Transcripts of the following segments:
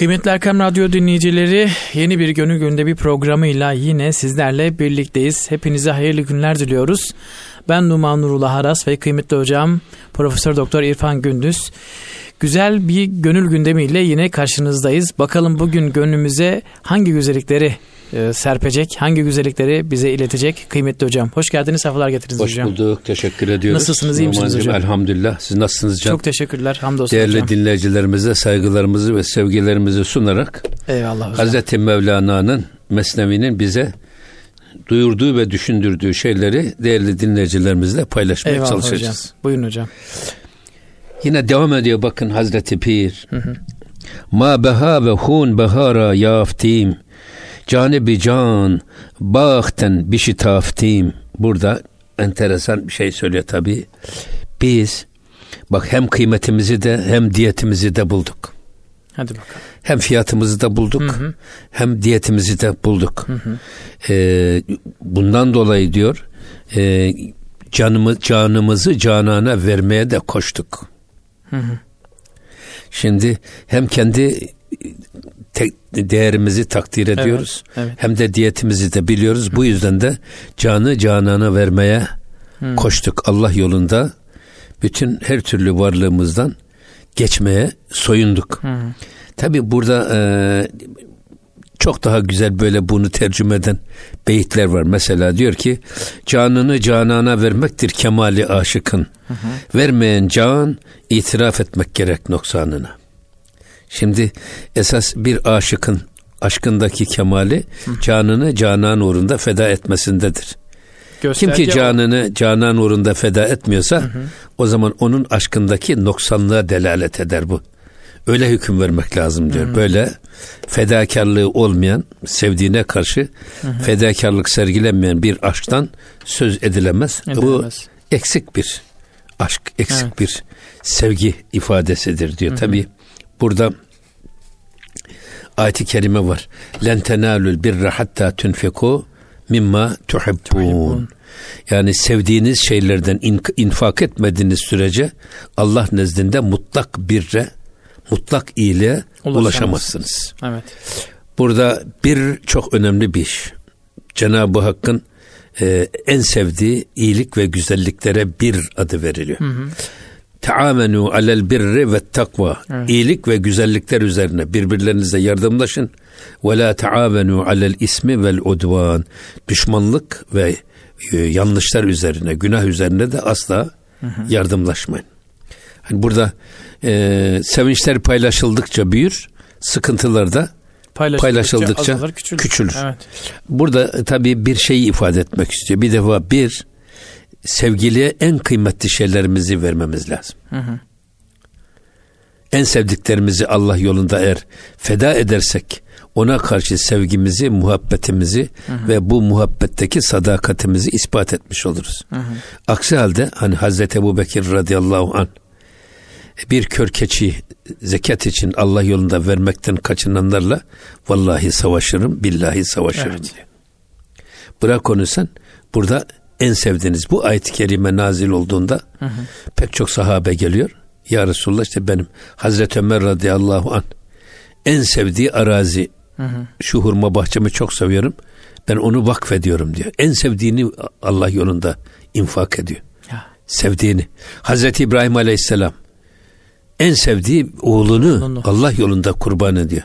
Kıymetli Erkam Radyo dinleyicileri yeni bir gönül günde bir programıyla yine sizlerle birlikteyiz. Hepinize hayırlı günler diliyoruz. Ben Numan Nurullah Aras ve kıymetli hocam Profesör Doktor İrfan Gündüz. Güzel bir gönül gündemiyle yine karşınızdayız. Bakalım bugün gönlümüze hangi güzellikleri e, serpecek, hangi güzellikleri bize iletecek kıymetli hocam. Hoş geldiniz, sefalar getirdiniz Hoş hocam. Hoş bulduk, teşekkür ediyoruz. Nasılsınız, iyi misiniz hocam? Elhamdülillah, siz nasılsınız canım? Çok teşekkürler, hamdolsun Değerli hocam. dinleyicilerimize saygılarımızı ve sevgilerimizi sunarak Eyvallah hocam. Hazreti Mevlana'nın Mesnevi'nin bize duyurduğu ve düşündürdüğü şeyleri değerli dinleyicilerimizle paylaşmaya Eyvallah çalışacağız. hocam. Buyurun hocam. Yine devam ediyor bakın Hazreti Pir. Ma beha ve hun behara yaftim. Canibi can bahten bişitaftim. Burada enteresan bir şey söylüyor tabi. Biz bak hem kıymetimizi de hem diyetimizi de bulduk. Hadi bakalım. Hem fiyatımızı da bulduk Hı hı. hem diyetimizi de bulduk. Hı hı. Ee, bundan dolayı diyor e, canımı, canımızı canana vermeye de koştuk. Hı hı. Şimdi hem kendi te- değerimizi takdir ediyoruz. evet. Hem de diyetimizi de biliyoruz. Bu yüzden de canı canana vermeye Hı. koştuk. Allah yolunda bütün her türlü varlığımızdan geçmeye soyunduk. Hı. Tabi burada e, çok daha güzel böyle bunu tercüme eden beyitler var. Mesela diyor ki canını canana vermektir kemali aşıkın. Vermeyen can itiraf etmek gerek noksanına. Şimdi esas bir aşıkın aşkındaki kemali canını canan uğrunda feda etmesindedir. Kim Gösterge ki o. canını canan uğrunda feda etmiyorsa o zaman onun aşkındaki noksanlığa delalet eder bu. Öyle hüküm vermek lazım diyor. Böyle fedakarlığı olmayan, sevdiğine karşı fedakarlık sergilenmeyen bir aşktan söz edilemez. Bu Edilemez. eksik bir aşk, eksik Evet. bir sevgi ifadesidir diyor. Tabi burada ayet-i kerime var. Len tenalul birre hatta tunfiku mimma tuhibbun. Yani sevdiğiniz şeylerden in- infak etmediğiniz sürece Allah nezdinde mutlak birre, mutlak iyiliğe Ulaşamazsınız. Evet. Burada bir çok önemli bir iş. Cenab-ı Hakk'ın e, en sevdiği iyilik ve güzelliklere bir adı veriliyor. Taamenu alel birri ve takva. Evet. İyilik ve güzellikler üzerine birbirlerinize yardımlaşın. Ve la taamenu alel ismi vel udvan. Düşmanlık ve e, yanlışlar üzerine, günah üzerine de asla yardımlaşmayın. Hani burada e, sevinçler paylaşıldıkça büyür, sıkıntılar da Paylaşıldıkça, Paylaşıldıkça azalır, küçülür. küçülür. Evet. Burada e, tabii bir şeyi ifade etmek istiyor. Bir defa bir sevgiliye en kıymetli şeylerimizi vermemiz lazım. Hı hı. En sevdiklerimizi Allah yolunda eğer feda edersek ona karşı sevgimizi, muhabbetimizi ve bu muhabbetteki sadakatimizi ispat etmiş oluruz. Aksi halde hani Hazreti Ebu Bekir radıyallahu an bir kör keçi zekat için Allah yolunda vermekten kaçınanlarla vallahi savaşırım, billahi savaşırım Evet. diyor. Bırak onu sen. Burada en sevdiğiniz bu ayet-i kerime nazil olduğunda pek çok sahabe geliyor. Ya Resulullah işte benim Hazreti Ömer radıyallahu an en sevdiği arazi şu hurma bahçemi çok seviyorum. Ben onu vakfediyorum diyor. En sevdiğini Allah yolunda infak ediyor. Ya. Sevdiğini. Hazreti İbrahim aleyhisselam en sevdiği oğlunu Oğlunu. Allah yolunda kurban ediyor.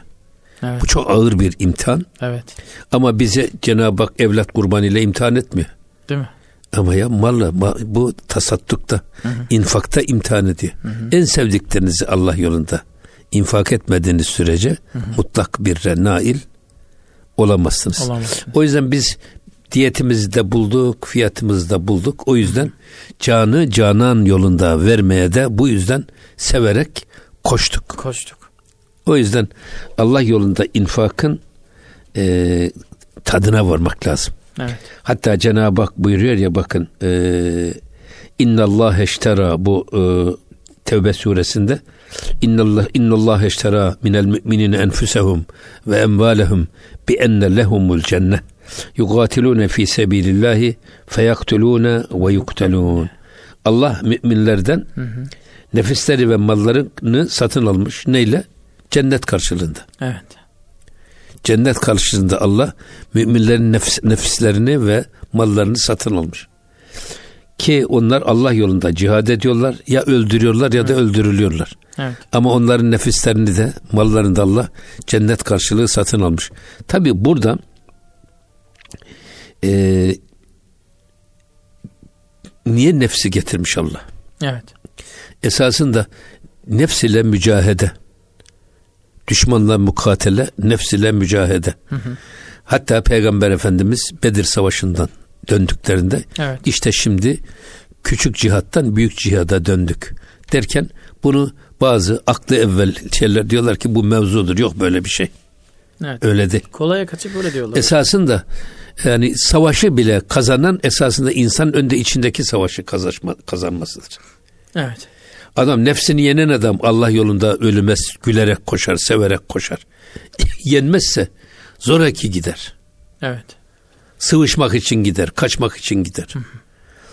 Evet. Bu çok ağır bir imtihan. Evet. Ama bize Cenab-ı Hak evlat kurbanıyla imtihan etmiyor. Değil mi? Ama ya malla ma- bu tasaddukta, infakta imtihan ediyor. En sevdiklerinizi Allah yolunda infak etmediğiniz sürece mutlak bir nail olamazsınız. Olamazsınız. O yüzden biz diyetimizi de bulduk, fiyatımızı da bulduk. O yüzden canı canan yolunda vermeye de bu yüzden severek koştuk. Koştuk. O yüzden Allah yolunda infakın e, tadına varmak lazım. Evet. Hatta Cenab-ı Hak buyuruyor ya bakın e, İnna Allah eştera bu e, Tevbe suresinde İnnallah innallah eştera minel müminine enfusehum ve emvalehum bi enne lehumul cennet yugatilune fi sebilillahi feyaktulune ve yuktelun. Allah müminlerden nefisleri ve mallarını satın almış. Neyle? Cennet karşılığında. Evet. Cennet karşılığında Allah müminlerin nefis, nefislerini ve mallarını satın almış. Ki onlar Allah yolunda cihad ediyorlar ya öldürüyorlar ya da öldürülüyorlar. Evet. Ama onların nefislerini de mallarını da Allah cennet karşılığı satın almış. Tabi burada e, niye nefsi getirmiş Allah? Evet. Esasında nefs ile mücahede, düşmanla mukatele, nefs ile mücahede. Hı hı. Hatta Peygamber Efendimiz Bedir Savaşı'ndan döndüklerinde evet. işte şimdi küçük cihattan büyük cihada döndük derken bunu bazı aklı evvel şeyler diyorlar ki bu mevzudur. Yok böyle bir şey. Evet. Öyle değil. Kolaya kaçıp öyle diyorlar. Esasında yani savaşı bile kazanan esasında insan önde içindeki savaşı kazanma, kazanmasıdır. Evet. Adam nefsini yenen adam Allah yolunda ölüme gülerek koşar, severek koşar. Yenmezse zoraki gider. Evet. Sıvışmak için gider, kaçmak için gider.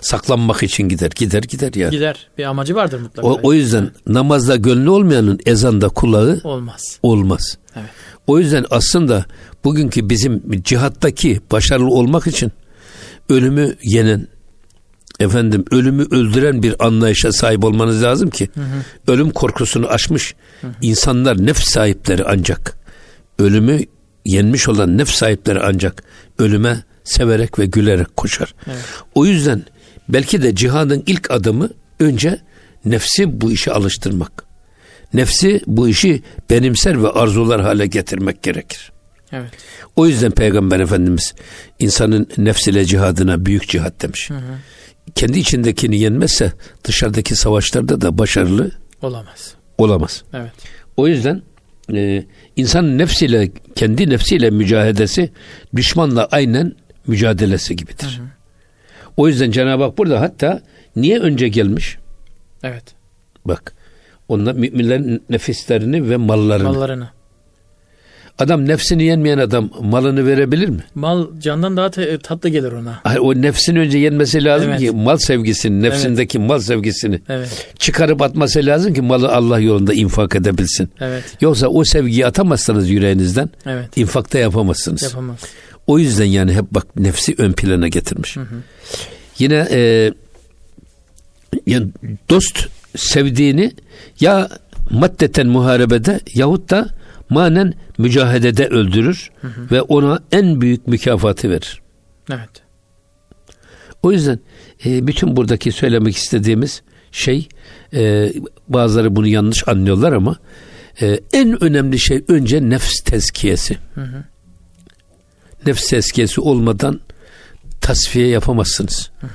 Saklanmak için gider, gider gider yani. Gider. Bir amacı vardır mutlaka. O, o yüzden namazda gönlü olmayanın ezanda kulağı olmaz. Olmaz. Evet. O yüzden aslında bugünkü bizim cihattaki başarılı olmak için ölümü yenen, efendim ölümü öldüren bir anlayışa sahip olmanız lazım ki hı hı. ölüm korkusunu aşmış hı hı. insanlar nefs sahipleri ancak ölümü yenmiş olan nefs sahipleri ancak ölüme severek ve gülerek koşar. Evet. O yüzden belki de cihadın ilk adımı önce nefsi bu işe alıştırmak. Nefsi bu işi benimser ve arzular hale getirmek gerekir. Evet. O yüzden Peygamber Efendimiz insanın nefsiyle cihadına büyük cihat demiş. Hı hı. Kendi içindekini yenmezse dışarıdaki savaşlarda da başarılı olamaz. Olamaz. Evet. O yüzden e, insanın nefsiyle kendi nefsiyle mücadelesi düşmanla aynen mücadelesi gibidir. Hı hı. O yüzden Cenab-ı Hak burada hatta niye önce gelmiş? Evet. Bak onlar müminlerin nefislerini ve mallarını. Mallarını. Adam nefsini yenmeyen adam malını verebilir mi? Mal candan daha tatlı gelir ona. Hayır, o nefsini önce yenmesi lazım evet. ki mal sevgisini, nefsindeki evet. mal sevgisini evet. çıkarıp atması lazım ki malı Allah yolunda infak edebilsin. Evet. Yoksa o sevgiyi atamazsanız yüreğinizden evet. infakta yapamazsınız. Yapamaz. O yüzden yani hep bak nefsi ön plana getirmiş. Hı hı. Yine e, yani dost sevdiğini ya maddeten muharebede yahut da manen mücahedede öldürür hı hı. ve ona en büyük mükafatı verir. Evet. O yüzden e, bütün buradaki söylemek istediğimiz şey e, bazıları bunu yanlış anlıyorlar ama e, en önemli şey önce nefs tezkiyesi. Hı hı. Nefs tezkiyesi olmadan tasfiye yapamazsınız. Hı hı.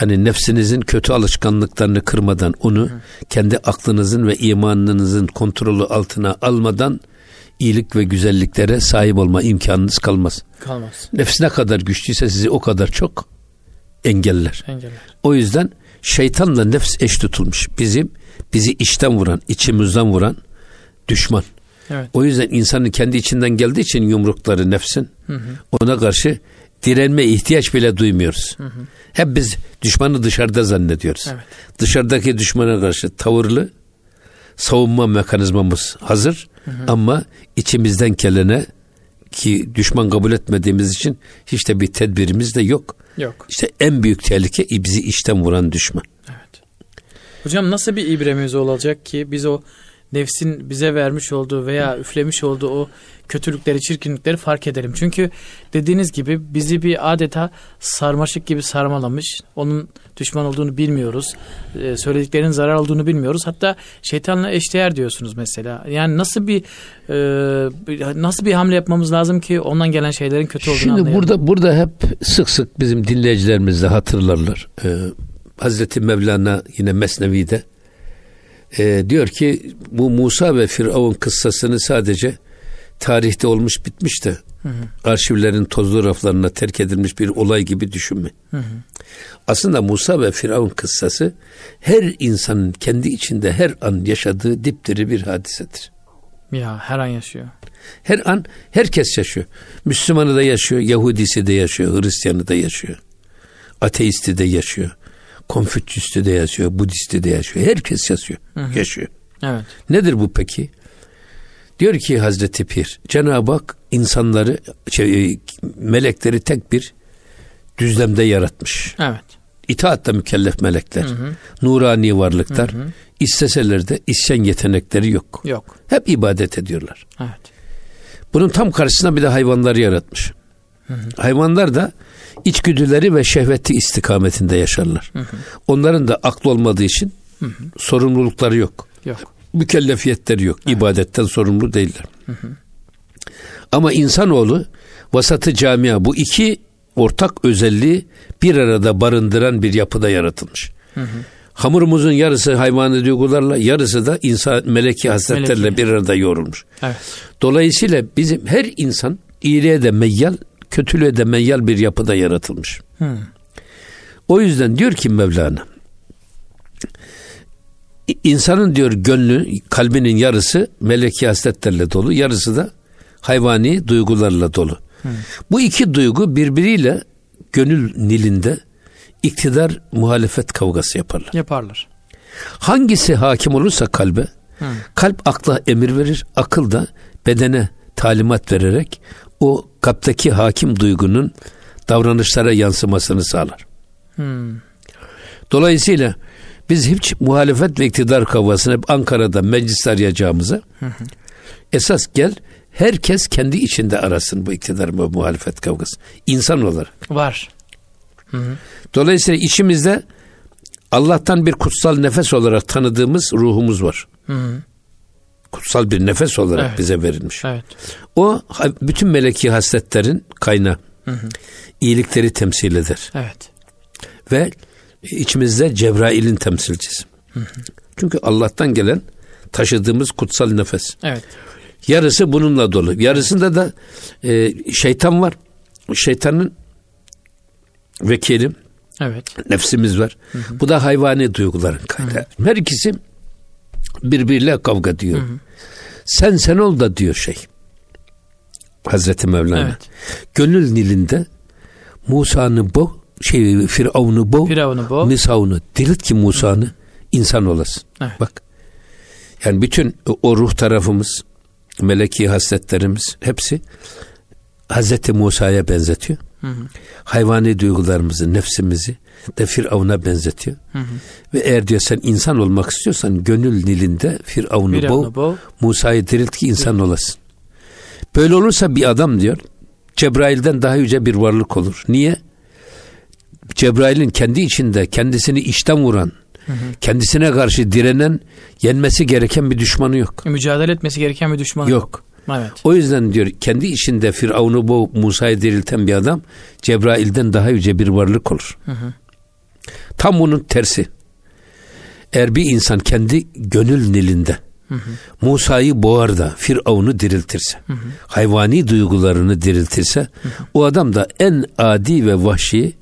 Yani nefsinizin kötü alışkanlıklarını kırmadan onu kendi aklınızın ve imanınızın kontrolü altına almadan iyilik ve güzelliklere sahip olma imkanınız kalmaz. Kalmaz. Nefs ne kadar güçlüyse sizi o kadar çok engeller. Engeller. O yüzden şeytanla nefs eş tutulmuş. Bizim bizi içten vuran, içimizden vuran düşman. Evet. O yüzden insanın kendi içinden geldiği için yumrukları nefsin hı hı. ona karşı direnme ihtiyaç bile duymuyoruz. Hı hı. Hep biz düşmanı dışarıda zannediyoruz. Evet. Dışarıdaki düşmana karşı tavırlı savunma mekanizmamız hazır hı hı. ama içimizden gelene ki düşman kabul etmediğimiz için hiç de bir tedbirimiz de yok. Yok. İşte en büyük tehlike bizi içten vuran düşman. Evet. Hocam nasıl bir ibremiz olacak ki biz o nefsin bize vermiş olduğu veya üflemiş olduğu o kötülükleri, çirkinlikleri fark edelim. Çünkü dediğiniz gibi bizi bir adeta sarmaşık gibi sarmalamış. Onun düşman olduğunu bilmiyoruz. Ee, söylediklerinin zarar olduğunu bilmiyoruz. Hatta şeytanla eşdeğer diyorsunuz mesela. Yani nasıl bir e, nasıl bir hamle yapmamız lazım ki ondan gelen şeylerin kötü olduğunu Şimdi anlayalım. burada burada hep sık sık bizim dinleyicilerimiz de hatırlarlar. Ee, Hazreti Mevlana yine Mesnevi'de e, diyor ki bu Musa ve Firavun kıssasını sadece tarihte olmuş bitmiş de hı hı. arşivlerin tozlu raflarına terk edilmiş bir olay gibi düşünme. Hı hı. Aslında Musa ve Firavun kıssası her insanın kendi içinde her an yaşadığı dipdiri bir hadisedir. Ya her an yaşıyor. Her an herkes yaşıyor. Müslümanı da yaşıyor, Yahudisi de yaşıyor, Hristiyanı da yaşıyor. Ateisti de yaşıyor. Konfüçyüsü de yaşıyor, Budisti de yaşıyor. Herkes yaşıyor. Hı hı. Yaşıyor. Evet. Nedir bu peki? Diyor ki Hazreti Pir, Cenab-ı Hak insanları, şey, melekleri tek bir düzlemde yaratmış. Evet. İtaatle mükellef melekler. Hı hı. Nurani varlıklar. Hı hı. İsteseler de isyan yetenekleri yok. Yok. Hep ibadet ediyorlar. Evet. Bunun tam karşısında bir de hayvanları yaratmış. Hı hı. Hayvanlar da içgüdüleri ve şehveti istikametinde yaşarlar. Hı hı. Onların da aklı olmadığı için hı hı. sorumlulukları yok. Yok. Mükellefiyetleri yok. Evet. İbadetten sorumlu değiller. Hı hı. Ama insanoğlu vasatı camia bu iki ortak özelliği bir arada barındıran bir yapıda yaratılmış. Hı hı. Hamurumuzun yarısı hayvani duygularla, yarısı da insan meleki hasletlerle meleki. bir arada yoğrulmuş. Evet. Dolayısıyla bizim her insan iyiliğe de meyyal, kötülüğe de meyyal bir yapıda yaratılmış. Hı. O yüzden diyor ki Mevlana, insanın diyor gönlü, kalbinin yarısı meleki hasletlerle dolu, yarısı da hayvani duygularla dolu. Hı. Bu iki duygu birbiriyle gönül nilinde iktidar muhalefet kavgası yaparlar. Yaparlar. Hangisi hakim olursa kalbe, Hı. kalp akla emir verir, akıl da bedene talimat vererek o kalpteki hakim duygunun davranışlara yansımasını sağlar. Hı. Dolayısıyla biz hiç muhalefet ve iktidar kavgasını hep Ankara'da meclis arayacağımıza hı hı. esas gel herkes kendi içinde arasın bu iktidar ve muhalefet kavgası. İnsan olarak. Var. Hı hı. Dolayısıyla içimizde Allah'tan bir kutsal nefes olarak tanıdığımız ruhumuz var. Hı hı. Kutsal bir nefes olarak evet. bize verilmiş. Evet. O bütün meleki hasletlerin kaynağı. Hı hı. İyilikleri temsil eder. Evet. Ve içimizde Cebrail'in temsilcisi. Hı hı. Çünkü Allah'tan gelen taşıdığımız kutsal nefes. Evet. Yarısı bununla dolu. Yarısında da e, şeytan var. Şeytanın vekilim. Evet. Nefsimiz var. Hı hı. Bu da hayvani duyguların kaynağı. Hı hı. Her ikisi birbiriyle kavga diyor. Hı hı. Sen sen ol da diyor şey. Hazreti Mevlana. Evet. Gönül nilinde Musa'nı bo, şey Firavun'u bo, Firavun'u bo, Misavun'u dirilt ki Musa'nı insan olasın. Evet. Bak. Yani bütün o ruh tarafımız, meleki hasletlerimiz hepsi Hazreti Musa'ya benzetiyor. Hı hı. Hayvani duygularımızı, nefsimizi de Firavun'a benzetiyor. Hı hı. Ve eğer diyor sen insan olmak istiyorsan gönül nilinde Firavun'u Firavun boğ, Musa'yı dirilt ki insan olasın. Böyle olursa bir adam diyor Cebrail'den daha yüce bir varlık olur. Niye? Cebrail'in kendi içinde kendisini işten vuran, hı hı. kendisine karşı direnen, yenmesi gereken bir düşmanı yok. E, mücadele etmesi gereken bir düşmanı yok. yok. Evet. O yüzden diyor kendi içinde Firavun'u bu Musa'yı dirilten bir adam Cebrail'den daha yüce bir varlık olur. Hı hı. Tam bunun tersi. Eğer bir insan kendi gönül nilinde Musa'yı boğar da Firavun'u diriltirse, hı hı. hayvani duygularını diriltirse, hı hı. o adam da en adi ve vahşi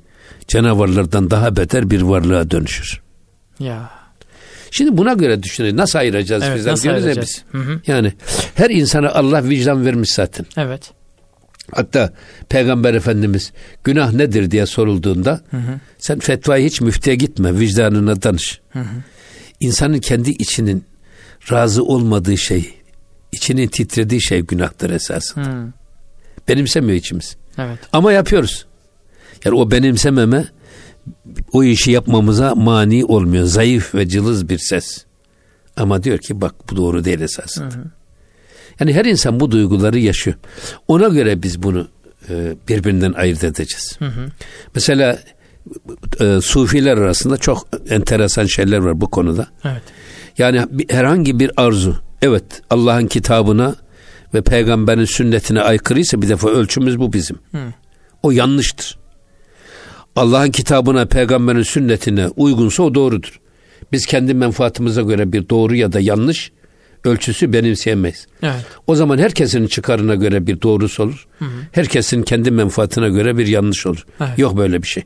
canavarlardan daha beter bir varlığa dönüşür. Ya. Şimdi buna göre düşünün. Nasıl ayıracağız evet, bizler? Nasıl ayıracağız? biz. Hı hı. Yani her insana Allah vicdan vermiş zaten. Evet. Hatta Peygamber Efendimiz günah nedir diye sorulduğunda hı hı. sen fetvayı hiç müftüye gitme vicdanına danış. Hı hı. İnsanın kendi içinin razı olmadığı şey, içinin titrediği şey günahtır esasında. Hı. Benimsemiyor içimiz. Evet. Ama yapıyoruz. Yani o benimsememe o işi yapmamıza mani olmuyor. Zayıf ve cılız bir ses. Ama diyor ki bak bu doğru değil esasında. Hı hı. Yani her insan bu duyguları yaşıyor. Ona göre biz bunu e, birbirinden ayırt edeceğiz. Hı hı. Mesela e, sufiler arasında çok enteresan şeyler var bu konuda. Evet. Yani bir, herhangi bir arzu, evet Allah'ın kitabına ve peygamberin sünnetine aykırıysa bir defa ölçümüz bu bizim. Hı. O yanlıştır. Allah'ın kitabına, peygamberin sünnetine uygunsa o doğrudur. Biz kendi menfaatimize göre bir doğru ya da yanlış ölçüsü benimseyemeyiz. Evet. O zaman herkesin çıkarına göre bir doğrusu olur. Hı hı. Herkesin kendi menfaatine göre bir yanlış olur. Evet. Yok böyle bir şey.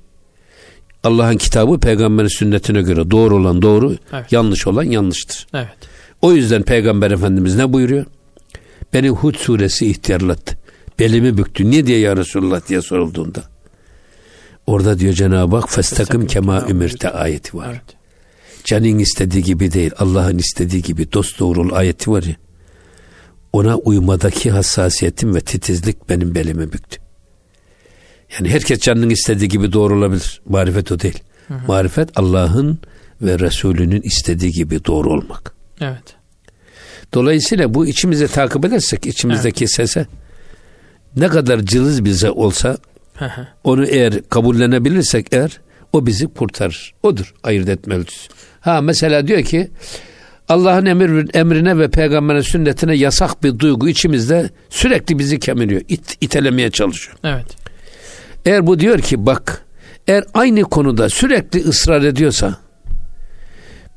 Allah'ın kitabı peygamberin sünnetine göre doğru olan doğru, evet. yanlış olan yanlıştır. Evet. O yüzden peygamber efendimiz ne buyuruyor? Beni Hud suresi ihtiyarlattı. Belimi büktü. Niye diye ya Resulullah diye sorulduğunda. Orada diyor Cenab-ı Hak festakım kema ümirte ayeti var. Evet. Canın istediği gibi değil Allah'ın istediği gibi dost doğrul ayeti var ya. ona uymadaki hassasiyetim ve titizlik benim belimi büktü. Yani herkes canının istediği gibi doğru olabilir. Marifet o değil. Hı hı. Marifet Allah'ın ve Resulünün istediği gibi doğru olmak. Evet. Dolayısıyla bu içimize takip edersek içimizdeki evet. sese ne kadar cılız bize olsa onu eğer kabullenebilirsek eğer o bizi kurtarır. Odur ayırt etme ölçüsü. Ha mesela diyor ki Allah'ın emir, emrine ve peygamberin sünnetine yasak bir duygu içimizde sürekli bizi kemiriyor. It, itelemeye çalışıyor. Evet. Eğer bu diyor ki bak eğer aynı konuda sürekli ısrar ediyorsa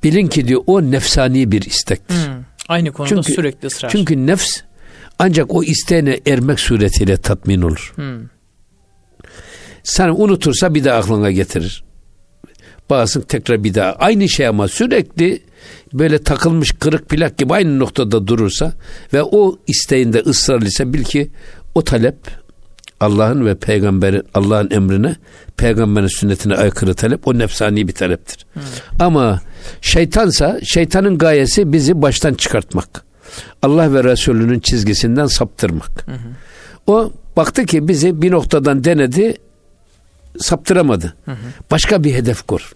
bilin ki diyor o nefsani bir istektir. Hmm, aynı konuda çünkü, sürekli ısrar. Çünkü nefs ancak o isteğine ermek suretiyle tatmin olur. Hmm. Sen unutursa bir daha aklına getirir. Bazısın tekrar bir daha. Aynı şey ama sürekli böyle takılmış kırık plak gibi aynı noktada durursa ve o isteğinde ısrar ise bil ki o talep Allah'ın ve peygamberin Allah'ın emrine peygamberin sünnetine aykırı talep o nefsani bir taleptir. Hmm. Ama şeytansa şeytanın gayesi bizi baştan çıkartmak. Allah ve Resulünün çizgisinden saptırmak. Hı O baktı ki bizi bir noktadan denedi saptıramadı. Hı hı. Başka bir hedef kur.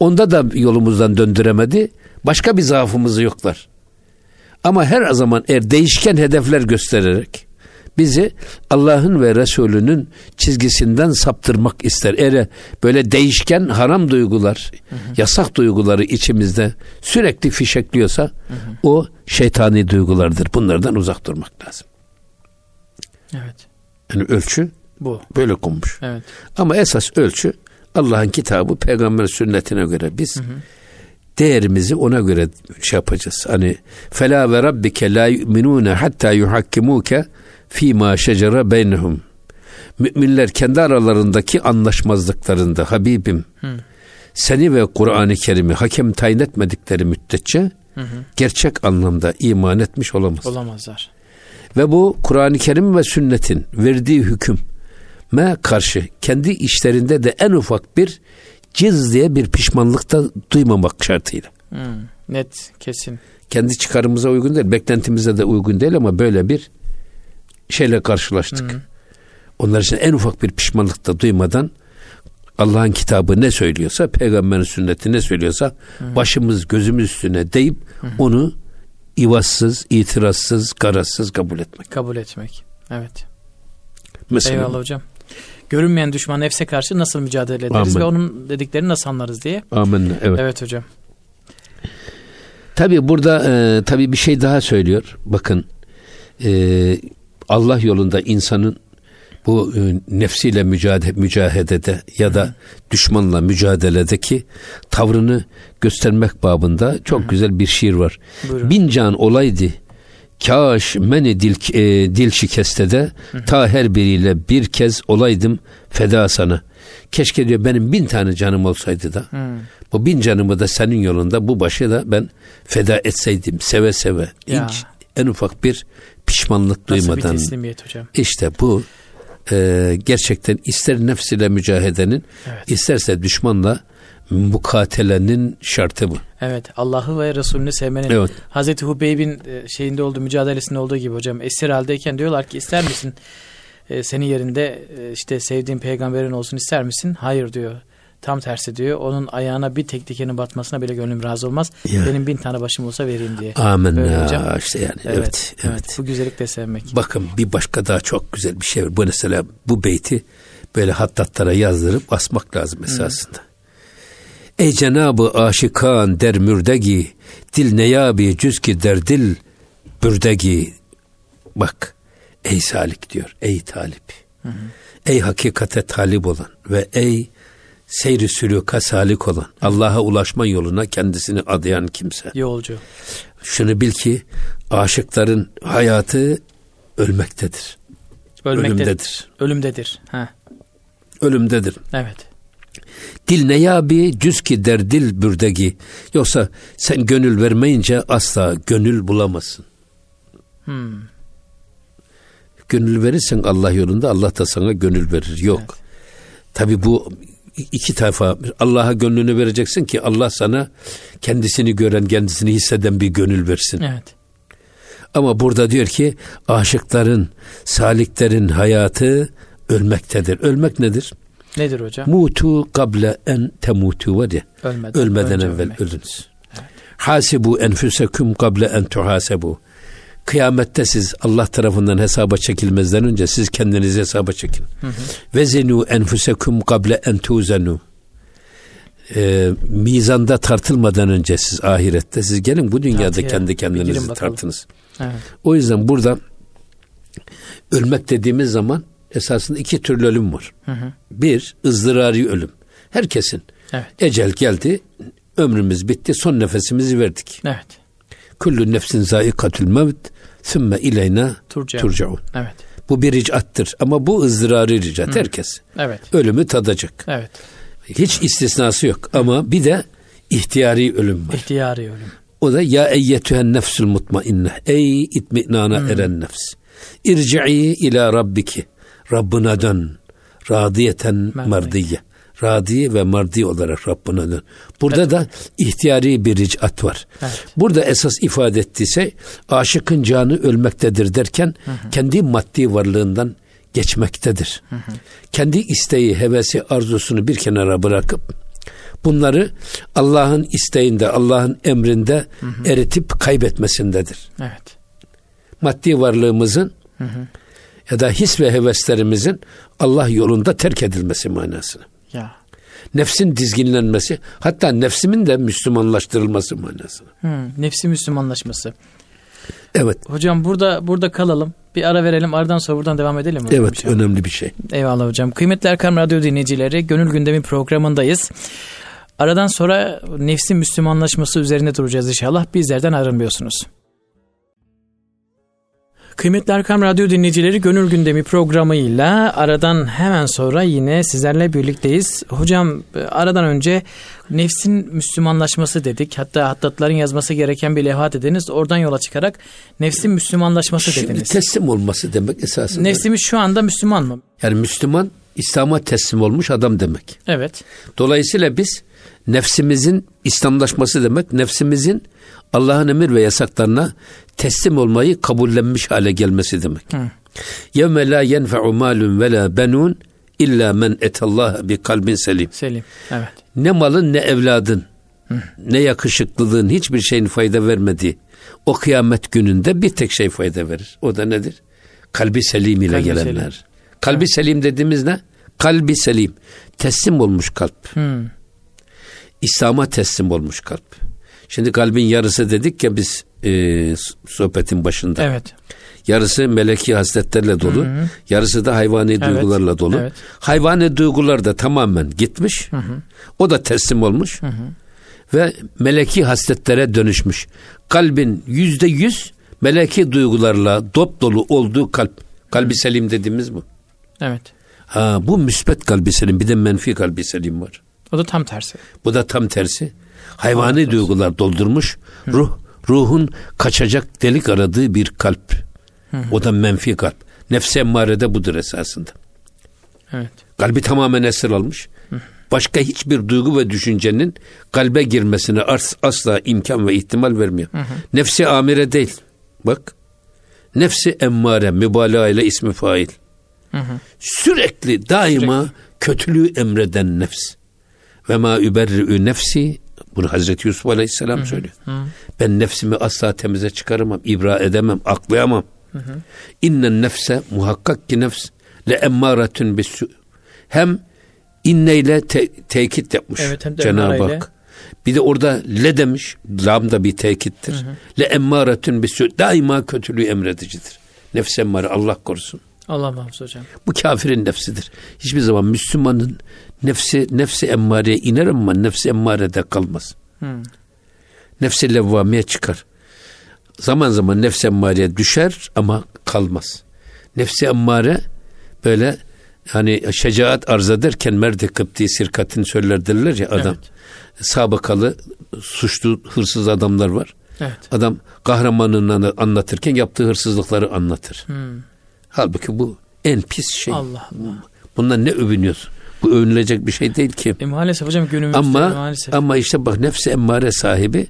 Onda da yolumuzdan döndüremedi. Başka bir zaafımızı yoklar. Ama her zaman eğer değişken hedefler göstererek bizi Allah'ın ve Resulünün çizgisinden saptırmak ister. Eğer böyle değişken haram duygular, hı hı. yasak duyguları içimizde sürekli fişekliyorsa hı hı. o şeytani duygulardır. Bunlardan uzak durmak lazım. Evet. Yani ölçü bu. Böyle konmuş. Evet. Ama esas ölçü Allah'ın kitabı, peygamber sünnetine göre biz hı hı. değerimizi ona göre şey yapacağız. Hani fela ve rabbike la yu'minune hatta yuhakkimuke fi ma şecere beynehum. Müminler kendi aralarındaki anlaşmazlıklarında Habibim hı. seni ve Kur'an-ı Kerim'i hakem tayin etmedikleri müddetçe hı hı. gerçek anlamda iman etmiş olamaz. Olamazlar. Ve bu Kur'an-ı Kerim ve sünnetin verdiği hüküm me karşı kendi işlerinde de en ufak bir cız diye bir pişmanlık da duymamak şartıyla. Hmm, net, kesin. Kendi çıkarımıza uygun değil, beklentimize de uygun değil ama böyle bir şeyle karşılaştık. Hmm. Onlar için en ufak bir pişmanlık da duymadan Allah'ın kitabı ne söylüyorsa, peygamberin sünneti ne söylüyorsa hmm. başımız gözümüz üstüne deyip hmm. onu ivazsız, itirazsız, garazsız kabul etmek. Kabul etmek. Evet. Mesela, Eyvallah hocam görünmeyen düşman nefse karşı nasıl mücadele ederiz Amin. ve onun dediklerini nasıl anlarız diye. Amin. Evet. Evet hocam. Tabi burada e, tabi bir şey daha söylüyor. Bakın e, Allah yolunda insanın bu e, nefsiyle mücadele, mücahedede ya da Hı. düşmanla mücadeledeki tavrını göstermek babında çok Hı. güzel bir şiir var. Buyurun. Bin can olaydı Kaş meni dil, e, dil şikestede ta her biriyle bir kez olaydım feda sana. Keşke diyor benim bin tane canım olsaydı da hı. bu bin canımı da senin yolunda bu başı da ben feda etseydim seve seve. Ya. Hiç en ufak bir pişmanlık Nasıl duymadan. Nasıl bir teslimiyet hocam? İşte bu e, gerçekten ister nefsiyle mücahedenin evet. isterse düşmanla mukatelenin şartı bu. Evet Allah'ı ve Resulünü sevmenin evet. Hazreti Hubeyb'in e, şeyinde olduğu mücadelesinde olduğu gibi hocam esir haldeyken diyorlar ki ister misin e, senin yerinde e, işte sevdiğin peygamberin olsun ister misin? Hayır diyor. Tam tersi diyor. Onun ayağına bir tek dikenin batmasına bile gönlüm razı olmaz. Ya. Benim bin tane başım olsa vereyim diye. Amin Böyle ya hocam. işte yani. Evet, evet, evet. evet. Bu güzellik de sevmek. Bakın bir başka daha çok güzel bir şey var. Bu mesela bu beyti böyle hattatlara yazdırıp asmak lazım esasında. Hmm. Ey Cenabı aşikan der mürdegi, dil neyabi cüz ki der dil bürdegi. Bak, ey salik diyor, ey talip. Hı hı. Ey hakikate talip olan ve ey seyri sülüka salik olan, Allah'a ulaşma yoluna kendisini adayan kimse. Yolcu. Şunu bil ki aşıkların hayatı ölmektedir. Ölmektedir. Ölümdedir. Ölümdedir. Ha. Ölümdedir. Evet. Dil ne ya bir cüz ki der dil bürdegi. Yoksa sen gönül vermeyince asla gönül bulamazsın. Hmm. Gönül verirsen Allah yolunda Allah da sana gönül verir. Yok. Evet. Tabi bu iki tarafa Allah'a gönlünü vereceksin ki Allah sana kendisini gören, kendisini hisseden bir gönül versin. Evet. Ama burada diyor ki aşıkların, saliklerin hayatı ölmektedir. Ölmek nedir? Nedir hocam? Mutu kable en temutu ya. Ölmeden, ölmeden önce evvel ölmek. ölünüz. Hasibu enfusekum kable en tuhasebu. Kıyamette siz Allah tarafından hesaba çekilmezden önce siz kendinizi hesaba çekin. Ve zenu enfusekum kable en tuzenu. Ee, mizanda tartılmadan önce siz ahirette siz gelin bu dünyada Tartıya kendi kendinizi tartınız. Evet. O yüzden burada ölmek dediğimiz zaman esasında iki türlü ölüm var. Hı hı. Bir ızdırari ölüm. Herkesin Evet. ecel geldi, ömrümüz bitti, son nefesimizi verdik. Evet. Kullu nefsin zaikatül mevt, sümme ileyna Turcaun. Evet. Bu bir ricattır ama bu ızdırari ricat herkes. Evet. Ölümü tadacak. Evet. Hiç istisnası yok ama bir de ihtiyari ölüm var. İhtiyari ölüm. O da ya eyyetühen nefsül mutmainne. Ey itminana eren nefs. İrci'i ila rabbiki. Rabbına dön. Radiyeten Merdiye. mardiye. Radi ve mardi olarak Rabbına dön. Burada da ihtiyari bir ricat var. Evet. Burada esas ifade ettiyse aşıkın canı ölmektedir derken kendi maddi varlığından geçmektedir. Kendi isteği, hevesi, arzusunu bir kenara bırakıp bunları Allah'ın isteğinde, Allah'ın emrinde eritip kaybetmesindedir. Evet. Maddi varlığımızın ya da his ve heveslerimizin Allah yolunda terk edilmesi manasını. Ya. Nefsin dizginlenmesi, hatta nefsimin de Müslümanlaştırılması manasını. Hı, nefsi Müslümanlaşması. Evet, Hocam burada burada kalalım. Bir ara verelim. Aradan sonra buradan devam edelim mi? hocam evet inşallah? önemli bir şey. Eyvallah hocam. Kıymetli Erkam Radyo dinleyicileri, Gönül Gündemi programındayız. Aradan sonra nefsin Müslümanlaşması üzerine duracağız inşallah. Bizlerden ayrılmıyorsunuz. Kıymetli Erkam Radyo dinleyicileri Gönül Gündemi programıyla aradan hemen sonra yine sizlerle birlikteyiz. Hocam e, aradan önce nefsin Müslümanlaşması dedik. Hatta hattatların yazması gereken bir levha dediniz. Oradan yola çıkarak nefsin Müslümanlaşması Şimdi dediniz. teslim olması demek esasında. Nefsimiz şu anda Müslüman mı? Yani Müslüman İslam'a teslim olmuş adam demek. Evet. Dolayısıyla biz nefsimizin İslamlaşması demek, nefsimizin Allah'ın emir ve yasaklarına teslim olmayı kabullenmiş hale gelmesi demek. Hı. Yevme la yenfe'u malun ve la benun illa men etallaha bi kalbin selim. Selim. Evet. Ne malın ne evladın, ne yakışıklılığın hiçbir şeyin fayda vermediği o kıyamet gününde bir tek şey fayda verir. O da nedir? Kalbi selim ile Kalbi gelenler. selim. Kalbi selim dediğimiz ne? Kalbi selim. Teslim olmuş kalp. Hı. İslam'a teslim olmuş kalp. Şimdi kalbin yarısı dedik ya biz e, sohbetin başında. Evet. Yarısı meleki hasletlerle dolu. Yarısı da hayvani duygularla dolu. evet. Hayvani duygular da tamamen gitmiş. O da teslim olmuş. Ve meleki hasletlere dönüşmüş. Kalbin yüzde yüz meleki duygularla dop dolu olduğu kalp. Kalbi selim dediğimiz bu. Evet. Ha, bu müsbet kalbi selim bir de menfi kalbi selim var. O da tam tersi. Bu da tam tersi. Hayvani duygular doldurmuş. Ruh ruhun kaçacak delik aradığı bir kalp. O da menfi kalp. Nefsi emmarede budur esasında. Evet. Kalbi tamamen esir almış. Başka hiçbir duygu ve düşüncenin kalbe girmesine as- asla imkan ve ihtimal vermiyor. Nefsi amire değil. Bak. Nefsi emmare mübalağa ile ismi fail. Sürekli daima kötülüğü emreden nefs. Ve ma überri'ü nefsi bunu Hazreti Yusuf Aleyhisselam söylüyor. Ben nefsimi asla temize çıkaramam, ibra edemem, aklayamam. İnnen nefse muhakkak ki nefs le emmâretün bissu. Hem inneyle te- tekit yapmış Evet, Cenab-ı. Hak. Bir de orada le demiş. Lam da bir tekittir. Le emmâretün bissu. Daima kötülüğü emredicidir. Nefs emmare Allah korusun. Allah muhafaza hocam. Bu kafirin nefsidir. Hiçbir zaman Müslümanın nefsi nefsi emmareye iner ama nefsi emmarede kalmaz. Hı. Nefsi levvameye çıkar. Zaman zaman nefsi emmareye düşer ama kalmaz. Nefsi emmare böyle hani şecaat arz ederken merde kıpti sirkatini söyler derler ya adam. Sabıkalı suçlu hırsız adamlar var. Evet. Adam kahramanını anlatırken yaptığı hırsızlıkları anlatır. Halbuki bu en pis şey. Allah Allah. Bundan ne övünüyorsun? Bu övünülecek bir şey değil ki. E, maalesef hocam günümüzde Ama maalesef. ama işte bak nefsi emmare sahibi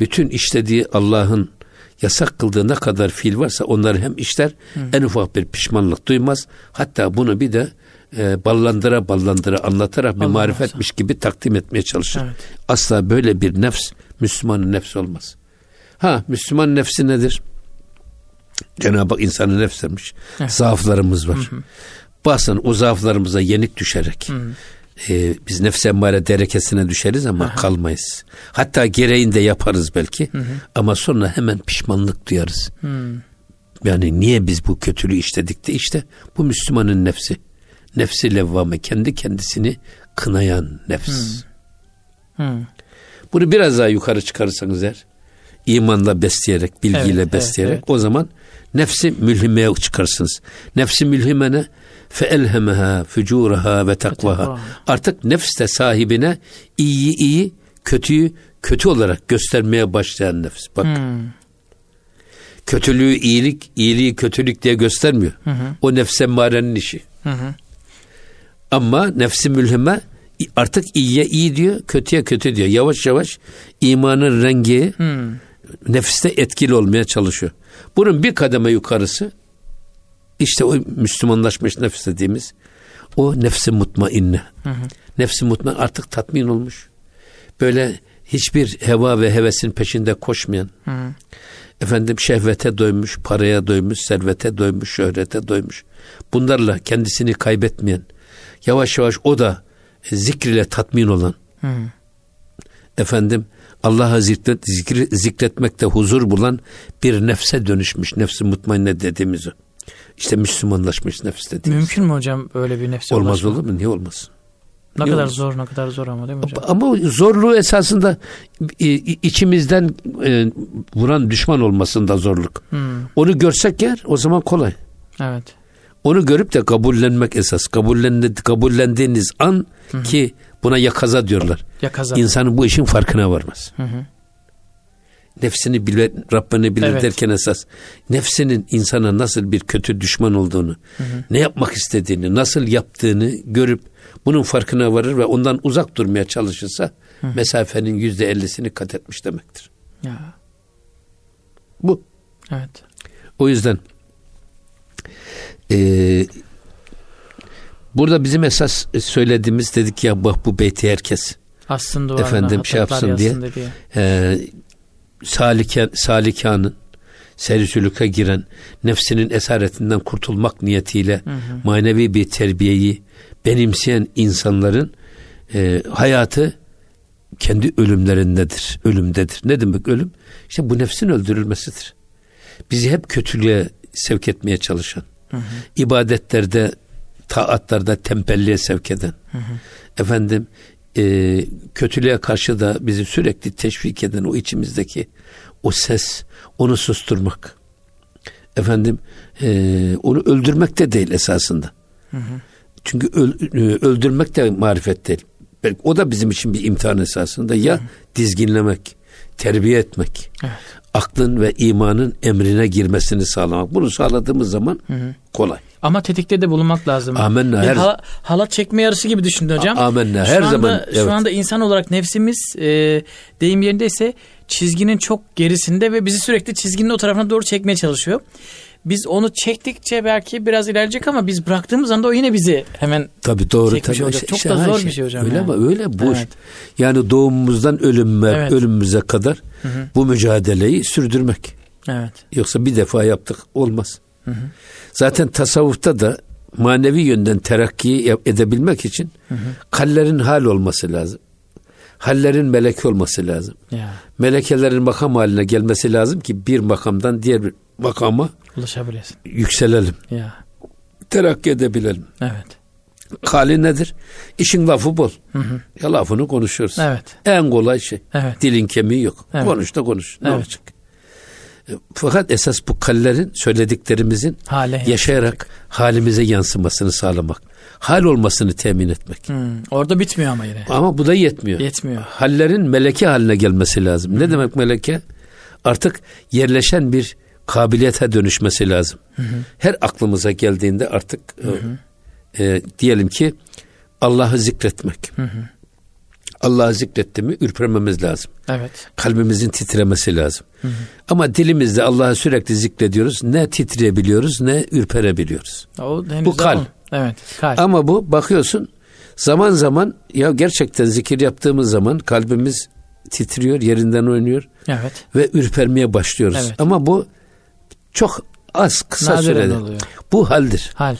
bütün işlediği Allah'ın yasak kıldığı ne kadar fiil varsa onları hem işler Hı. en ufak bir pişmanlık duymaz. Hatta bunu bir de e, ballandıra ballandıra anlatarak bir Allah marifetmiş gibi takdim etmeye çalışır. Evet. Asla böyle bir nefs Müslümanın nefsi olmaz. Ha Müslüman nefsi nedir? Cenab-ı Hak insanı nefs demiş. Evet. Zaaflarımız var. Hı hı. Bazen o zaaflarımıza yenik düşerek hı. E, biz nefs emmare derekesine düşeriz ama Aha. kalmayız. Hatta gereğinde yaparız belki hı. ama sonra hemen pişmanlık duyarız. Hı. Yani niye biz bu kötülüğü işledik de işte bu Müslümanın nefsi. Nefsi levvame kendi kendisini kınayan nefs. Hı. Hı. Bunu biraz daha yukarı çıkarırsanız eğer imanla besleyerek, bilgiyle evet, besleyerek evet, evet. o zaman nefsi mülhimeye çıkarsınız. Nefsi mülhimene fe elhemeha fücuraha ve takvaha. Artık nefs de sahibine iyi iyi, kötüyü kötü olarak göstermeye başlayan nefs. Bak. Hmm. Kötülüğü iyilik, iyiliği kötülük diye göstermiyor. Hı hı. O nefse marenin işi. Hı hı. Ama nefsi mülhime artık iyiye iyi diyor, kötüye kötü diyor. Yavaş yavaş imanın rengi hmm. nefiste etkili olmaya çalışıyor. Bunun bir kademe yukarısı işte o Müslümanlaşmış nefis dediğimiz o nefsi mutmainne. Hı hı. Nefsi mutmain artık tatmin olmuş. Böyle hiçbir heva ve hevesin peşinde koşmayan. Hı hı. Efendim şehvete doymuş, paraya doymuş, servete doymuş, şöhrete doymuş. Bunlarla kendisini kaybetmeyen, yavaş yavaş o da zikr ile tatmin olan. Hı. Efendim Allah'a zikret, zikri, zikretmekte huzur bulan bir nefse dönüşmüş. Nefsi mutmainne dediğimiz o. İşte Müslümanlaşmış nefs dediğimiz. Mümkün mü hocam böyle bir nefse Olmaz olur mu? Niye olmaz? Ne Niye kadar olmaz? zor, ne kadar zor ama değil mi hocam? Ama zorluğu esasında içimizden e, vuran düşman olmasında zorluk. Hmm. Onu görsek yer o zaman kolay. Evet. Onu görüp de kabullenmek esas. Kabullendi, kabullendiğiniz an hı hı. ki buna yakaza diyorlar. Yakaza. İnsanın bu işin farkına varmaz. Hı hı. Nefsini bile, Rabbini bilir evet. derken esas nefsinin insana nasıl bir kötü düşman olduğunu, hı hı. ne yapmak istediğini, nasıl yaptığını görüp bunun farkına varır ve ondan uzak durmaya çalışırsa hı hı. mesafenin yüzde ellisini kat etmiş demektir. Ya. Bu. Evet. O yüzden e, burada bizim esas söylediğimiz dedik ya bak bu beyti herkes aslında efendim şey yapsın diye, diye. E, salike, salikanın serisülüke giren nefsinin esaretinden kurtulmak niyetiyle hı hı. manevi bir terbiyeyi benimseyen insanların e, hayatı kendi ölümlerindedir, ölümdedir. Ne demek ölüm? İşte bu nefsin öldürülmesidir. Bizi hep kötülüğe sevk etmeye çalışan, hı hı. ibadetlerde, taatlarda tembelliğe sevk eden, hı hı. efendim e, kötülüğe karşı da bizi sürekli teşvik eden o içimizdeki o ses, onu susturmak. Efendim e, onu öldürmek de değil esasında. Hı hı. Çünkü öl, e, öldürmek de marifet değil. Belki o da bizim için bir imtihan esasında. Ya hı hı. dizginlemek, terbiye etmek. Evet. Aklın ve imanın emrine girmesini sağlamak. Bunu sağladığımız zaman hı hı. kolay. Ama tetikte de bulunmak lazım. Amenna. Her... Hala, halat çekme yarışı gibi düşündü hocam. Amenna. Her şu zaman. evet. Şu anda insan olarak nefsimiz e, deyim yerindeyse çizginin çok gerisinde ve bizi sürekli çizginin o tarafına doğru çekmeye çalışıyor. Biz onu çektikçe belki biraz ilerleyecek ama biz bıraktığımız anda o yine bizi hemen tabii doğru tabii. olacak. Çok şey, da zor şey, bir şey hocam. Öyle yani. ama öyle boş. Evet. Yani doğumumuzdan ölümme, evet. ölümümüze kadar hı hı. bu mücadeleyi sürdürmek. Evet. Yoksa bir defa yaptık olmaz. Hı hı. Zaten tasavvufta da manevi yönden terakki edebilmek için hı hı. kallerin hal olması lazım. Hallerin meleke olması lazım. Ya. Melekelerin makam haline gelmesi lazım ki bir makamdan diğer bir makama ulaşabilirsin. Yükselelim. Ya. Terakki edebilelim. Evet. Hali nedir? İşin lafı bol. Hı hı. Ya lafını konuşuyoruz. Evet. En kolay şey. Evet. Dilin kemiği yok. Evet. Konuş da konuş. Ne evet. olacak? Fakat esas bu kallerin söylediklerimizin Hale yaşayarak yansımak. halimize yansımasını sağlamak. Hal olmasını temin etmek. Hmm, orada bitmiyor ama yine. Ama bu da yetmiyor. Yetmiyor. Hallerin meleke haline gelmesi lazım. Hmm. Ne demek meleke? Artık yerleşen bir kabiliyete dönüşmesi lazım. Hı Her aklımıza geldiğinde artık hı hı. E, diyelim ki Allah'ı zikretmek. Hı hı. Allah'ı zikretti mi ürpermemiz lazım. Evet. Kalbimizin titremesi lazım. Hı hı. Ama dilimizde Allah'ı sürekli zikrediyoruz. Ne titreyebiliyoruz ne ürperebiliyoruz. O bu kalp. Evet, kalp. Ama bu bakıyorsun zaman zaman ya gerçekten zikir yaptığımız zaman kalbimiz titriyor, yerinden oynuyor. Evet. Ve ürpermeye başlıyoruz. Evet. Ama bu çok az kısa Nadiren sürede. Oluyor. Bu haldir. Hal.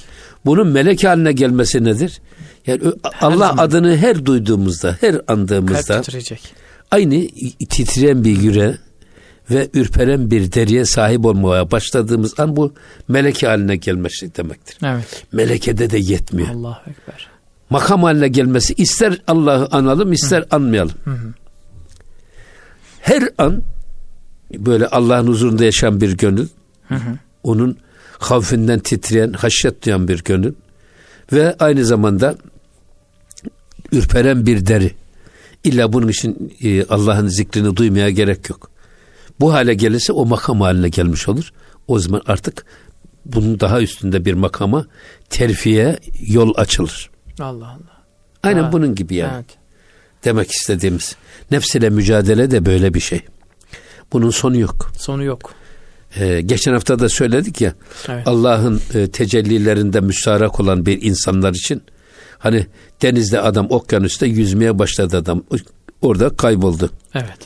Bunun melek haline gelmesi nedir? Yani her Allah zaman. adını her duyduğumuzda, her andığımızda aynı titreyen bir yüre ve ürperen bir deriye sahip olmaya başladığımız an bu meleke haline gelmesi demektir. Evet. Melekede de yetmiyor. Allah ekber. Makam haline gelmesi ister Allah'ı analım ister Hı. anmayalım. Hı hı. Her an böyle Allah'ın huzurunda yaşayan bir gönül, hı hı. onun havfinden titreyen, haşyet duyan bir gönül ve aynı zamanda ürperen bir deri. İlla bunun için e, Allah'ın zikrini duymaya gerek yok. Bu hale gelirse o makam haline gelmiş olur. O zaman artık bunun daha üstünde bir makama terfiye yol açılır. Allah Allah. Aynen ha, bunun gibi yani. Evet. Demek istediğimiz. Nefsiyle mücadele de böyle bir şey. Bunun sonu yok. Sonu yok. Ee, geçen hafta da söyledik ya evet. Allah'ın e, tecellilerinde müstarak olan bir insanlar için hani denizde adam okyanusta yüzmeye başladı adam orada kayboldu. Evet.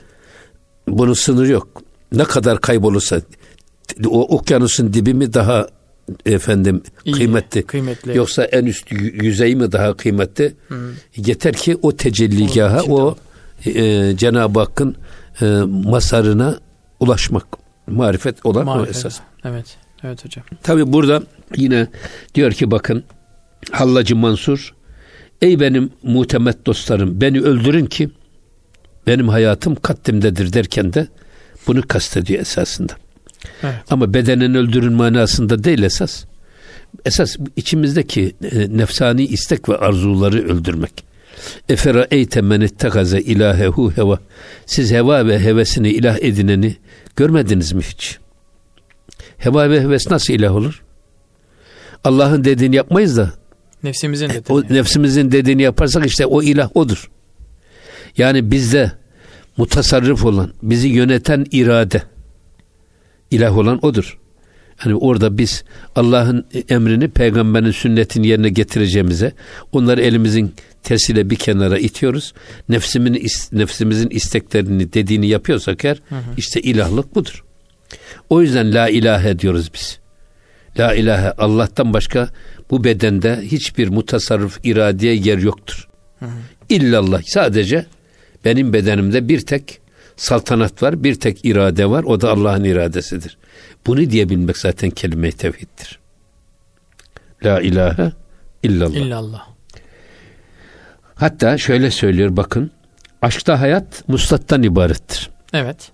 Bunun sınırı yok. Ne kadar kaybolursa o okyanusun dibi mi daha efendim İyi, kıymetli. kıymetli. Yoksa en üst yüzey mi daha kıymetli? Hı. Yeter ki o tecelligaha o e, Cenab-ı Hakk'ın e, masarına ulaşmak. Marifet olan Marifet. o esas. Evet. Evet hocam. Tabi burada yine diyor ki bakın Hallacı Mansur Ey benim muhtemet dostlarım beni öldürün ki benim hayatım katlimdedir derken de bunu kastediyor esasında. Evet. Ama bedenen öldürün manasında değil esas. Esas içimizdeki e, nefsani istek ve arzuları öldürmek. Efera eyte men ittekaze ilahehu heva. Siz heva ve hevesini ilah edineni görmediniz mi hiç? Heva ve heves nasıl ilah olur? Allah'ın dediğini yapmayız da nefsimizin dediğini. O nefsimizin dediğini yaparsak işte o ilah odur. Yani bizde mutasarrif olan, bizi yöneten irade ilah olan odur. Yani orada biz Allah'ın emrini peygamberin sünnetini yerine getireceğimize onları elimizin tersiyle bir kenara itiyoruz. Nefsimin nefsimizin isteklerini dediğini yapıyorsak eğer hı hı. işte ilahlık budur. O yüzden la ilahe diyoruz biz. La ilahe Allah'tan başka bu bedende hiçbir mutasarrıf iradeye yer yoktur. Hı hı. İllallah sadece benim bedenimde bir tek saltanat var, bir tek irade var. O da Allah'ın iradesidir. Bunu diyebilmek zaten kelime-i tevhiddir. La ilahe illallah. İllallah. Hatta şöyle söylüyor bakın. Aşkta hayat muslattan ibarettir. Evet.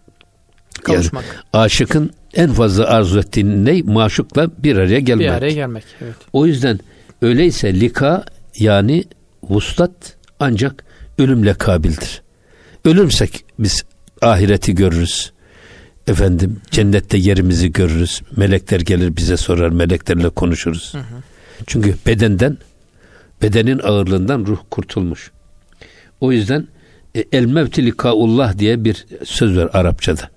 Kavuşmak. Yani, aşıkın en fazla arzu ettiği ne? Maşukla bir araya gelmek. Bir araya gelmek. Evet. O yüzden öyleyse lika yani vuslat ancak ölümle kabildir. Ölürsek biz ahireti görürüz. Efendim cennette yerimizi görürüz. Melekler gelir bize sorar. Meleklerle konuşuruz. Hı hı. Çünkü bedenden bedenin ağırlığından ruh kurtulmuş. O yüzden e, el mevti likaullah diye bir söz var Arapçada.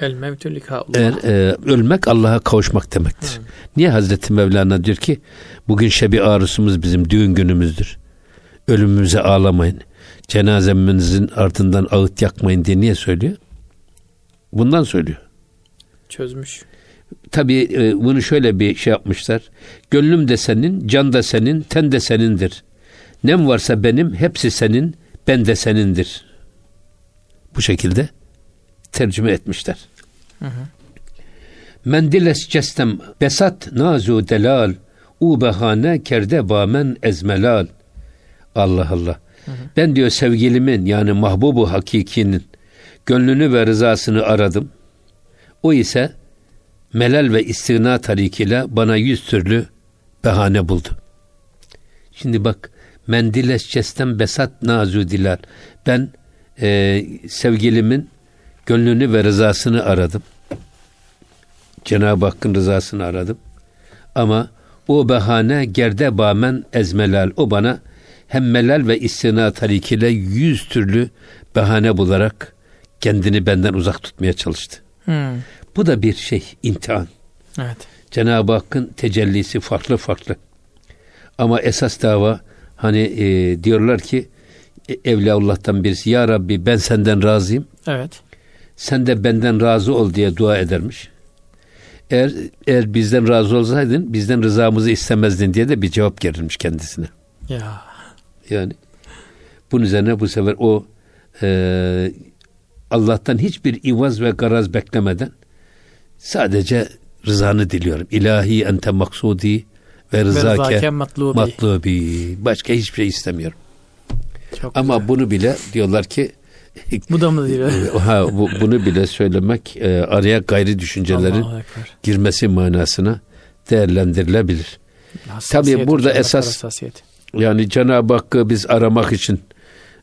El mevti likaullah. Er, e, ölmek Allah'a kavuşmak demektir. Hı. Niye Hazreti Mevlana diyor ki bugün şebi arusumuz bizim düğün günümüzdür. Ölümümüze ağlamayın cenazemizin ardından ağıt yakmayın diye niye söylüyor? Bundan söylüyor. Çözmüş. Tabii e, bunu şöyle bir şey yapmışlar. Gönlüm de senin, can da senin, ten de senindir. Nem varsa benim, hepsi senin, ben de senindir. Bu şekilde tercüme etmişler. Hı hı. Mendiles cestem besat nazu delal u behane kerde bamen ezmelal. Allah Allah. Ben diyor sevgilimin yani mahbubu hakikinin gönlünü ve rızasını aradım. O ise melal ve istina tarikiyle bana yüz türlü bahane buldu. Şimdi bak mendiles cesten besat nazu dilal. Ben e, sevgilimin gönlünü ve rızasını aradım. Cenab-ı Hakk'ın rızasını aradım. Ama o bahane gerde bamen ezmelal. O bana hem melal ve istina tarikiyle yüz türlü bahane bularak kendini benden uzak tutmaya çalıştı. Hmm. Bu da bir şey, imtihan. Evet. Cenab-ı Hakk'ın tecellisi farklı farklı. Ama esas dava hani e, diyorlar ki e, Evliyaullah'tan birisi Ya Rabbi ben senden razıyım. Evet. Sen de benden razı ol diye dua edermiş. Eğer eğer bizden razı olsaydın bizden rızamızı istemezdin diye de bir cevap verilmiş kendisine. Ya. Yani bunun üzerine bu sefer o e, Allah'tan hiçbir ivaz ve garaz beklemeden sadece rızanı diliyorum. İlahi ente maksudi ve rızake matlubi. matlubi. Başka hiçbir şey istemiyorum. Çok Ama güzel. bunu bile diyorlar ki bu da mı diyor? ha, bu, bunu bile söylemek e, araya gayri düşüncelerin girmesi manasına değerlendirilebilir. Hassasiyet burada esas-. Yani Cenab-ı Hakk'ı biz aramak için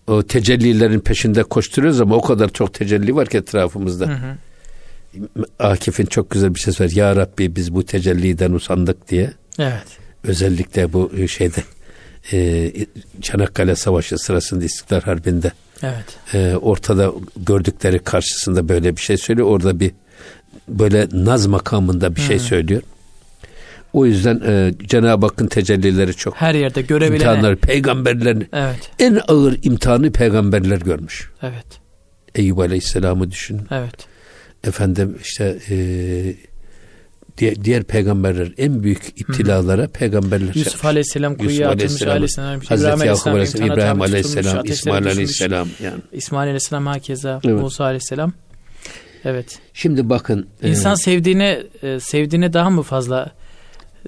o tecellilerin peşinde koşturuyoruz ama o kadar çok tecelli var ki etrafımızda. Hı hı. Akif'in çok güzel bir şey var. Ya Rabbi biz bu tecelliden usandık diye. Evet. Özellikle bu şeyde e, Çanakkale Savaşı sırasında İstiklal Harbi'nde Evet. e, ortada gördükleri karşısında böyle bir şey söylüyor. Orada bir böyle naz makamında bir şey söylüyor. O yüzden e, Cenab-ı Hakk'ın tecellileri çok. Her yerde görebilene. İmtihanları, peygamberlerin Evet. en ağır imtihanı peygamberler görmüş. Evet. Eyüp Aleyhisselam'ı düşün. Evet. Efendim işte e, diğer, diğer peygamberler en büyük iptilalara peygamberler şey Yusuf yapmış. Aleyhisselam kuyuya atılmış. Aleyhisselam, Aleyhisselam. Hazreti Yakup Aleyhisselam, İbrahim Aleyhisselam, İsmail. Aleyhisselam yani. İsmail Aleyhisselam hakeza. Evet. Musa Aleyhisselam. Evet. Şimdi bakın e, İnsan sevdiğine e, sevdiğine daha mı fazla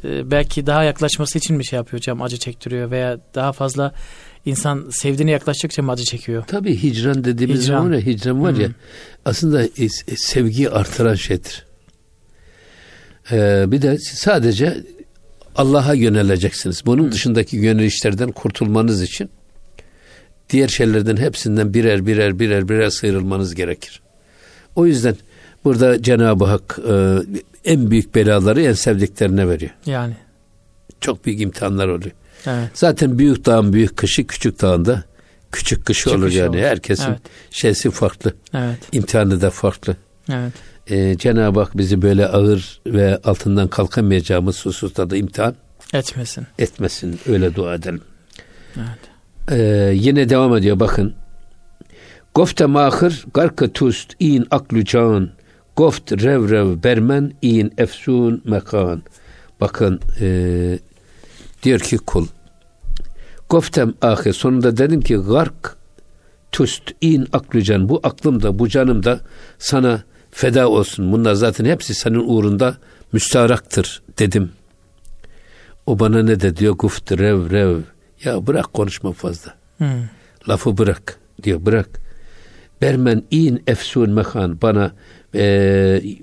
e, belki daha yaklaşması için bir şey yapıyor hocam acı çektiriyor veya daha fazla insan sevdiğine yaklaştıkça mı acı çekiyor? tabii hicran dediğimiz Hicran. zaman ya hicran var ya Hı. aslında e, e, sevgiyi artıran şeydir. E, bir de sadece Allah'a yöneleceksiniz. Bunun dışındaki yönelişlerden kurtulmanız için diğer şeylerden hepsinden birer birer birer birer sıyrılmanız gerekir. O yüzden burada Cenab-ı Hak e, en büyük belaları en sevdiklerine veriyor. Yani. Çok büyük imtihanlar oluyor. Evet. Zaten büyük dağın büyük kışı, küçük dağın da küçük kışı Küçük olur kışı yani. olur. Herkesin Evet. şeysi farklı, Evet. imtihanı da farklı. Evet. Ee, Cenab-ı Hak bizi böyle ağır ve altından kalkamayacağımız hususta da imtihan Etmesin. etmesin. Öyle dua edelim. Evet. Ee, yine devam ediyor bakın. Gofte mahır garkı tust in aklu can goft rev rev bermen in efsun mekan. Bakın e, diyor ki kul Goftem ahir sonunda dedim ki gark tust in aklu can bu aklım da bu canım da sana feda olsun. Bunlar zaten hepsi senin uğrunda müstaharaktır dedim. O bana ne de diyor guft rev rev. Ya bırak konuşma fazla. Hı. Lafı bırak diyor bırak. Bermen in efsun mekan bana e,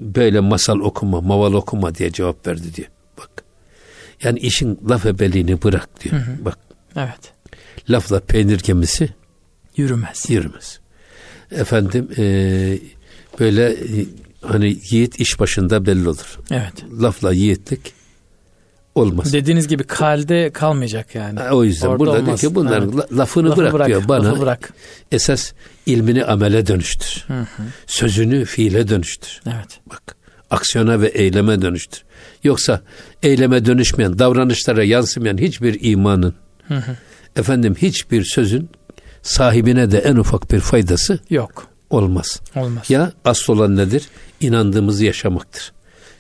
böyle masal okuma, maval okuma diye cevap verdi diyor. Bak. Yani işin laf ebeliğini bırak diyor. Bak. Evet. Lafla peynir gemisi Yürümez. yürümez. Efendim e, böyle e, hani yiğit iş başında belli olur. Evet. Lafla yiğitlik olmaz. Dediğiniz gibi kalde kalmayacak yani. O yüzden Orada burada diyor olmaz. ki bunların Evet. la- lafını Lafı bırak, diyor bana. Lafı bırak. Esas ilmini amele dönüştür. Hı hı. Sözünü fiile dönüştür. Evet. Bak aksiyona ve eyleme dönüştür. Yoksa eyleme dönüşmeyen, davranışlara yansımayan hiçbir imanın, Hı hı. efendim hiçbir sözün sahibine de en ufak bir faydası Yok. olmaz. Olmaz. Ya asıl olan nedir? İnandığımızı yaşamaktır.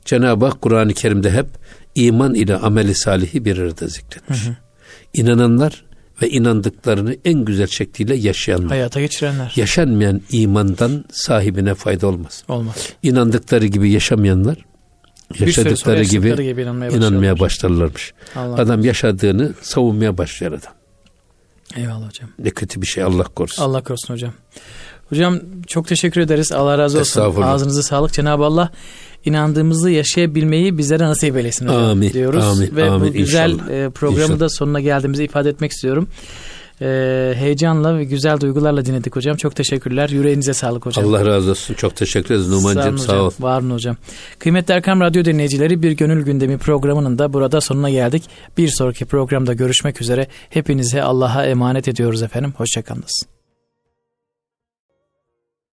Cenab-ı Hak Kur'an-ı Kerim'de hep iman ile ameli salihi bir arada zikretmiş. İnananlar ve inandıklarını en güzel şekliyle yaşayanlar. Hayata geçirenler. Yaşanmayan imandan sahibine fayda olmaz. Olmaz. İnandıkları gibi yaşamayanlar yaşadıkları gibi, gibi inanmaya, inanmaya başlarlarmış. Allah Adam yaşadığını savunmaya başlıyor adam. Eyvallah hocam. Ne kötü bir şey Allah korusun. Allah korusun hocam. Hocam çok teşekkür ederiz. Allah razı olsun. Ağzınıza sağlık. Cenab-ı Allah inandığımızı yaşayabilmeyi bizlere nasip eylesin hocam Amin, diyoruz. amin, Ve amin, bu güzel inşallah. e, programı İnşallah. da sonuna geldiğimizi ifade etmek istiyorum. e, heyecanla ve güzel duygularla dinledik hocam. Çok teşekkürler. Yüreğinize sağlık hocam. Allah razı olsun. Çok teşekkür ederiz Numan'cığım. Sağ, sağ ol. Var mı hocam? Kıymetli Erkam Radyo dinleyicileri bir gönül gündemi programının da burada sonuna geldik. Bir sonraki programda görüşmek üzere. Hepinize Allah'a emanet ediyoruz efendim. Hoşçakalınız.